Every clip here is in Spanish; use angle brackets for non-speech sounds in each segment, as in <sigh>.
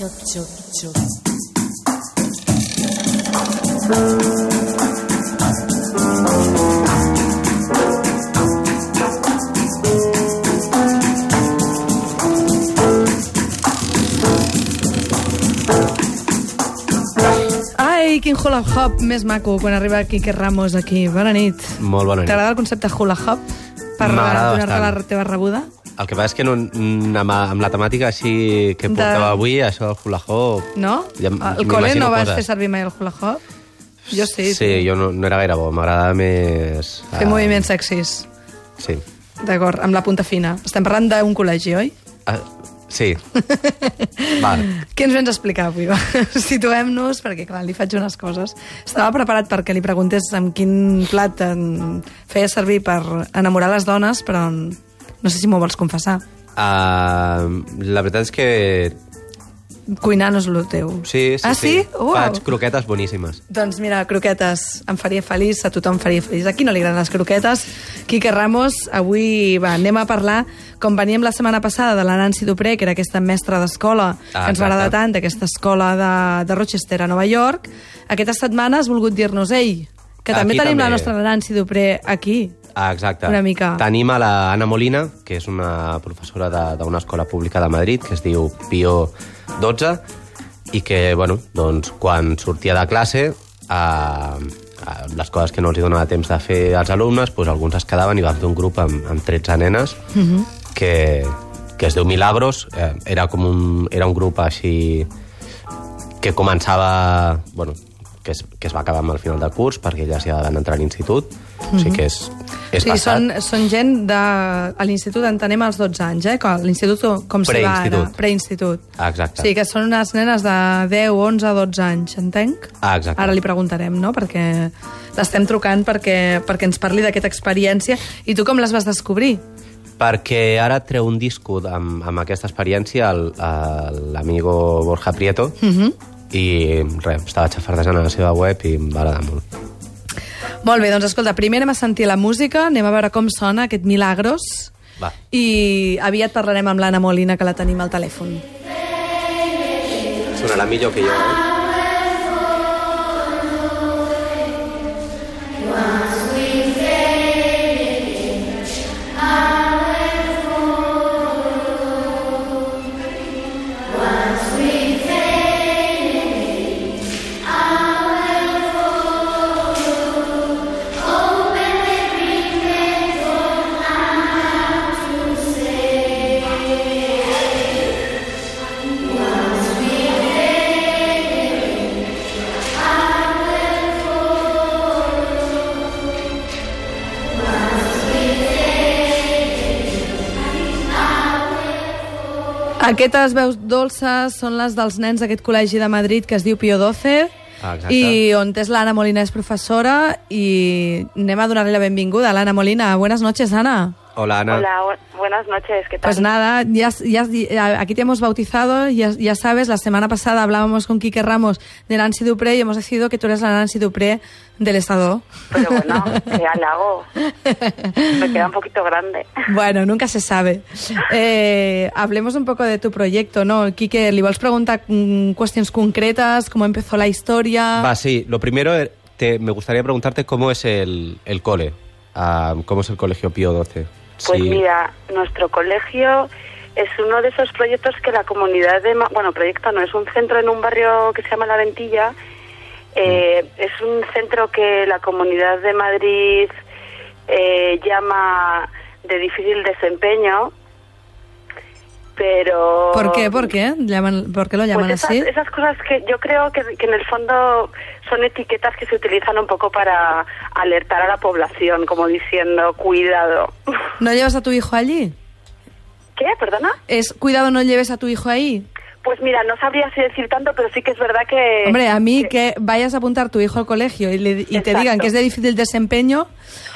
chup, chup, chup. Ai, quin hula hop més maco quan arriba Quique Ramos aquí. Bona nit. Molt bona nit. T'agrada el concepte hula hop? Per M'agrada donar-te la bastant. teva rebuda? El que passa és que no, amb, amb la temàtica així que portava avui, això del hula hop... No? Ja Al col·le no vas coses. fer servir mai el hula hop? Jo sí. Sí, jo no, no era gaire bo, m'agradava més... Fer ah, moviments sexis. Sí. D'acord, amb la punta fina. Estem parlant d'un col·legi, oi? Ah, sí. <laughs> Val. Què ens vens a explicar avui? va? <laughs> Situem-nos, perquè clar, li faig unes coses. Estava preparat perquè li preguntés amb quin plat en feia servir per enamorar les dones, però no sé si m'ho vols confessar. Uh, la veritat és que Cuinar no és el teu. sí, sí, ah, sí? Uau. Faig croquetes boníssimes. Doncs mira, croquetes em faria feliç, a tothom faria feliç. A qui no li agraden les croquetes? Quique Ramos, avui va, anem a parlar, com veníem la setmana passada de la Nancy Dupré, que era aquesta mestra d'escola Ah, que ens va agradar tant, d'aquesta escola de, de Rochester a Nova York. Aquesta setmana has volgut dir-nos, ei, que també Aquí tenim la també. nostra Nancy Dupré aquí. Ah, exacte. Una mica. Tenim a la Anna Molina, que és una professora d'una escola pública de Madrid, que es diu Pio 12, i que, bueno, doncs, quan sortia de classe, eh, eh, les coses que no els hi donava temps de fer als alumnes, doncs alguns es quedaven i van fer un grup amb, amb 13 nenes Mhm. que, que es diu Milagros. Eh, era com un, era un grup així que començava... Bueno, que es, que es va acabar amb el final del curs perquè elles ja van entrar a l'institut. O sigui que és, és sigui, passat. són, són gent de... A l'institut entenem als 12 anys, eh? L'institut com s'hi va ara. Preinstitut. Ah, exacte. O sigui, que són unes nenes de 10, 11, 12 anys, entenc? Ah, exacte. Ara li preguntarem, no? Perquè l'estem trucant perquè, perquè ens parli d'aquesta experiència. I tu com les vas descobrir? Perquè ara treu un disco amb, amb aquesta experiència l'amigo Borja Prieto Uh -huh. I res, estava xafardejant a la seva web i em va agradar molt. Molt bé, doncs escolta, primer anem a sentir la música, anem a veure com sona aquest Milagros Va. i aviat parlarem amb l'Anna Molina, que la tenim al telèfon. Sonarà millor que jo, eh? Aquestes veus dolces són les dels nens d'aquest col·legi de Madrid que es diu Pio XII Ah, exacte. i on és l'Anna Molina és professora i anem a donar-li la benvinguda a l'Anna Molina. Buenas noches, Ana. Hola, Ana. Hola, bu- buenas noches, ¿qué tal? Pues nada, ya, aquí te hemos bautizado, ya, ya sabes, la semana pasada hablábamos con Quique Ramos de Nancy Dupré y hemos decidido que tú eres la Nancy Dupré del Estado. Pero bueno, <laughs> qué halago. Me queda un poquito grande. Bueno, nunca se sabe. Eh, hablemos un poco de tu proyecto, ¿no? Quique, ¿le vols preguntar mm, cuestiones concretas? ¿Cómo empezó la historia? Va, sí. Lo primero, eh, te, me gustaría preguntarte cómo es el, el cole. Ah, ¿Cómo es el colegio Pío 12? Pues mira, nuestro colegio es uno de esos proyectos que la comunidad de... Bueno, proyecto no, es un centro en un barrio que se llama La Ventilla. Eh, Es un centro que la comunidad de Madrid eh, llama de difícil desempeño, pero... ¿Por qué? ¿Por qué? Llaman- ¿Por qué lo llaman Pues esas, así? esas cosas que yo creo que, que en el fondo son etiquetas que se utilizan un poco para alertar a la población, como diciendo, cuidado. ¿No llevas a tu hijo allí? ¿Qué? ¿Perdona? Es cuidado, no lleves a tu hijo ahí. Pues mira, no sabría si decir tanto, pero sí que es verdad que... Hombre, a mí que vayas a apuntar tu hijo al colegio y, le- y te digan que es de difícil desempeño,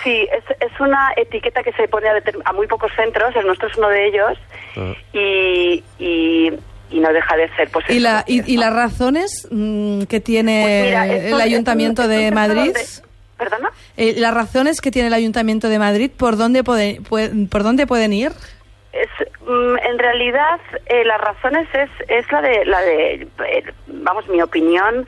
Sí, es, es una etiqueta que se pone a, a muy pocos centros, el nuestro es uno de ellos, Ah. y, y, y no deja de ser pues y, la, y, las razones mm, que tiene Pues mira, el un- Ayuntamiento de Madrid, donde- ¿Perdona? eh, las razones que tiene el Ayuntamiento de Madrid, ¿por dónde, puede- pue- ¿por dónde pueden ir? Es, en realidad eh, las razones es, es la de, la de eh, vamos, mi opinión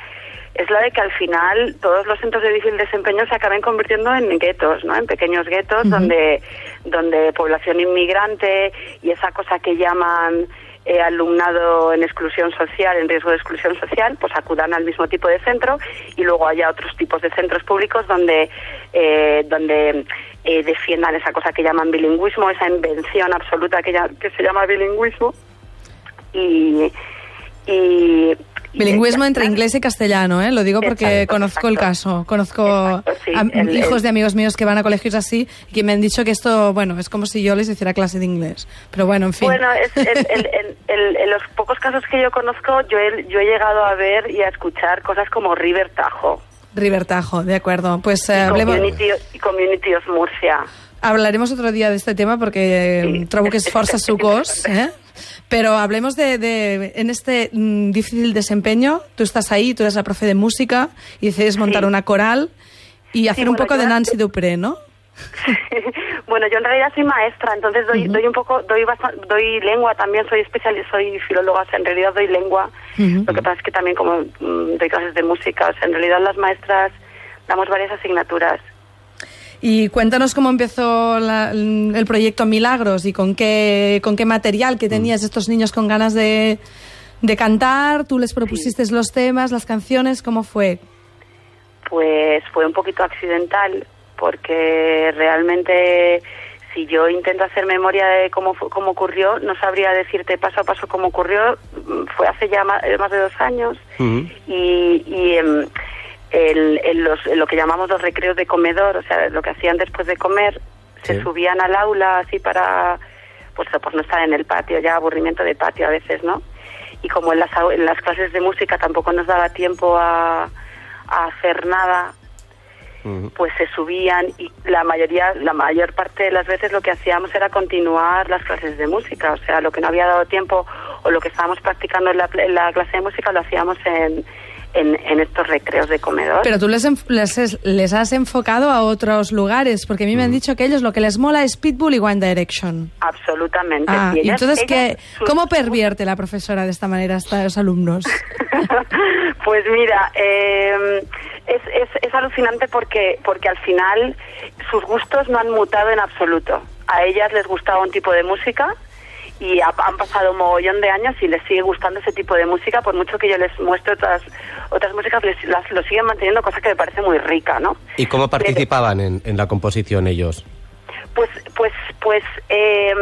es la de que al final todos los centros de difícil desempeño se acaben convirtiendo en guetos, ¿no? En pequeños guetos donde, donde población inmigrante y esa cosa que llaman eh, alumnado en exclusión social, en riesgo de exclusión social, pues acudan al mismo tipo de centro y luego haya otros tipos de centros públicos donde, eh, donde eh, defiendan esa cosa que llaman bilingüismo, esa invención absoluta que, ya- que se llama bilingüismo. Y, y, Bilingüismo entre inglés y castellano, ¿eh? Lo digo porque Exacto, conozco el caso. Conozco Exacto, sí, a- el- hijos el- de amigos míos que van a colegios así y que me han dicho que esto, bueno, es como si yo les hiciera clase de inglés. Pero bueno, en fin. Bueno, es, el- en los pocos casos que yo conozco, yo he, yo he llegado a ver y a escuchar cosas como River Tajo, River Tajo, de acuerdo. Pues eh, y hablemos, Community, of Murcia. hablaremos otro día de este tema porque Sí. eh, trobo que es força sucós, ¿eh? Pero hablemos de, de- en este mm, difícil desempeño, tú estás ahí, tú eres la profe de música y decides montar una coral y hacer un bueno, poco de Nancy Dupré, ¿no? <laughs> bueno, yo en realidad soy maestra, entonces doy, doy un poco, doy lengua también, soy especialista, soy filóloga, o sea, en realidad doy lengua. Lo que pasa es que también como mm, doy clases de música, o sea, en realidad las maestras damos varias asignaturas. Y cuéntanos cómo empezó la- el proyecto Milagros y con qué, con qué material que tenías estos niños con ganas de, de cantar. Tú les propusiste los temas, las canciones, ¿cómo fue? Pues fue un poquito accidental, porque realmente si yo intento hacer memoria de cómo, fu- cómo ocurrió, no sabría decirte paso a paso cómo ocurrió. Mm, Fue hace ya ma- eh, más, de dos años y, y em, el- el- los- lo que llamamos los recreos de comedor, o sea, lo que hacían después de comer, se subían al aula así para pues, pues no estar en el patio, ya aburrimiento de patio a veces, ¿no? Y como en las, en las clases de música tampoco nos daba tiempo a, a hacer nada, pues se subían y la mayoría, la mayor parte de las veces lo que hacíamos era continuar las clases de música, o sea, lo que no había dado tiempo o lo que estábamos practicando en la, en la clase de música lo hacíamos en, en, en estos recreos de comedor. Pero tú les, les, es- les has enfocado a otros lugares, porque a mí me han dicho que ellos lo que les mola es Pitbull y One Direction. Absolutamente. Ah, Y entonces, ellas- ¿qué, sus- ¿cómo pervierte la profesora de esta manera a los alumnos? <laughs> pues mira, eh, es, es, es alucinante porque, porque al final sus gustos no han mutado en absoluto. A ellas les gustaba un tipo de música y ha- han pasado un mogollón de años y les sigue gustando ese tipo de música, por mucho que yo les muestre otras otras músicas, les, las, lo siguen manteniendo, cosa que me parece muy rica, ¿no? ¿Y cómo participaban en, en la composición ellos? Pues, pues, pues, eh,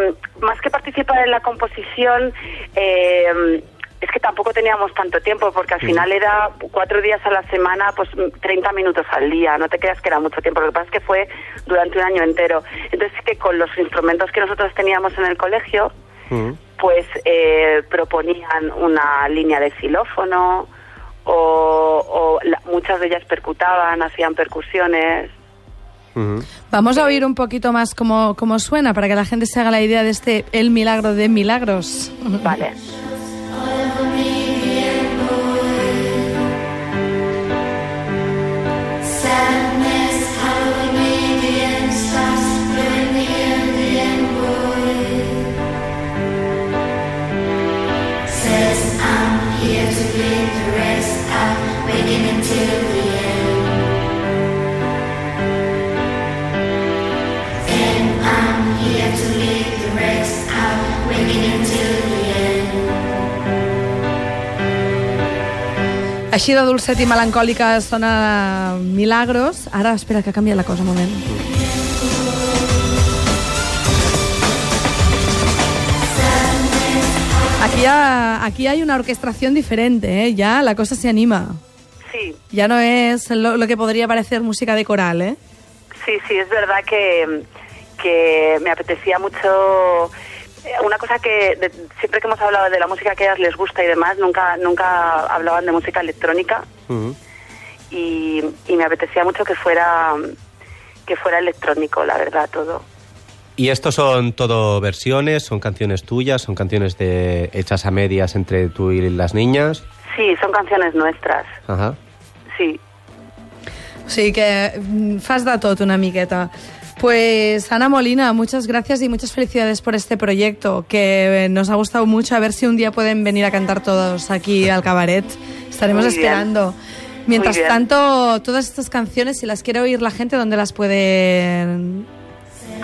más que participar en la composición, eh, es que tampoco teníamos tanto tiempo, porque al final era cuatro días a la semana, pues 30 minutos al día. No te creas que era mucho tiempo. Lo que pasa es que fue durante un año entero. Entonces, que con los instrumentos que nosotros teníamos en el colegio, Pues eh, proponían una línea de xilófono o, o la- muchas de ellas percutaban, hacían percusiones. Vamos a oír un poquito más cómo, cómo suena para que la gente se haga la idea de este El Milagro de Milagros. Vale. Així de dolcet i melancòlica sona Milagros. Ara, espera, que canvia la cosa un moment. Aquí, ha- aquí hay una orquestación diferente, ¿eh? Ya la cosa se anima. Sí, Ya no es lo, lo que podría parecer música de coral, ¿eh? Sí, sí, es verdad que, que me apetecía mucho. Una cosa que de- siempre que hemos hablado de la música que a ellas les gusta y demás, nunca nunca hablaban de música electrónica y, y me apetecía mucho que fuera que fuera electrónico, la verdad, todo. ¿Y estos son todo versiones? ¿Son canciones tuyas? ¿Son canciones de hechas a medias entre tú y las niñas? Sí, son canciones nuestras. Ajá. Sí, O sigui que mm, fas de tot una miqueta. Pues Ana Molina, muchas gracias y muchas felicidades por este proyecto que nos ha gustado mucho. A ver si un día pueden venir a cantar todos aquí al cabaret. Estaremos esperando. Mientras tanto, todas estas canciones, si las quiere oír la gente, ¿dónde las pueden...?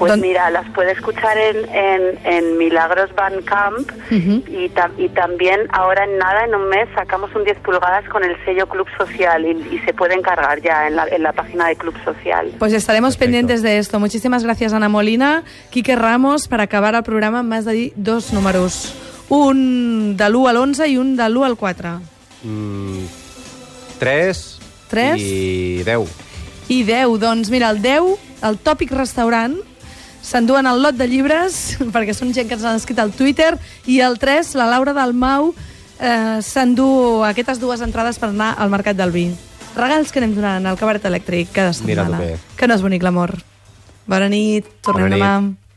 Pues ¿Dónde- mira, las puede escuchar en, en, en Milagros Van Camp Ujú. y, tam- y también ahora en nada, en un mes, sacamos un 10 pulgadas con el sello Club Social y, y se puede encargar ya en la, en la página de Club Social. Pues estaremos Perfecto. pendientes de esto. Muchísimas gracias, Ana Molina. Quique Ramos, per acabar el programa, m'has de dir dos números. Un de l'1 a l'11 i un de l'1 al 4. Mm, 3 Tres? i 10. I 10, doncs mira, el 10, el Tòpic Restaurant, s'enduen el lot de llibres, <laughs> perquè són gent que ens han escrit al Twitter, i el 3, la Laura Dalmau, eh, s'endú aquestes dues entrades per anar al Mercat del Vi. Regals que anem donant al cabaret elèctric cada setmana. Que no és bonic l'amor. Bona nit, tornem Bona nit. demà.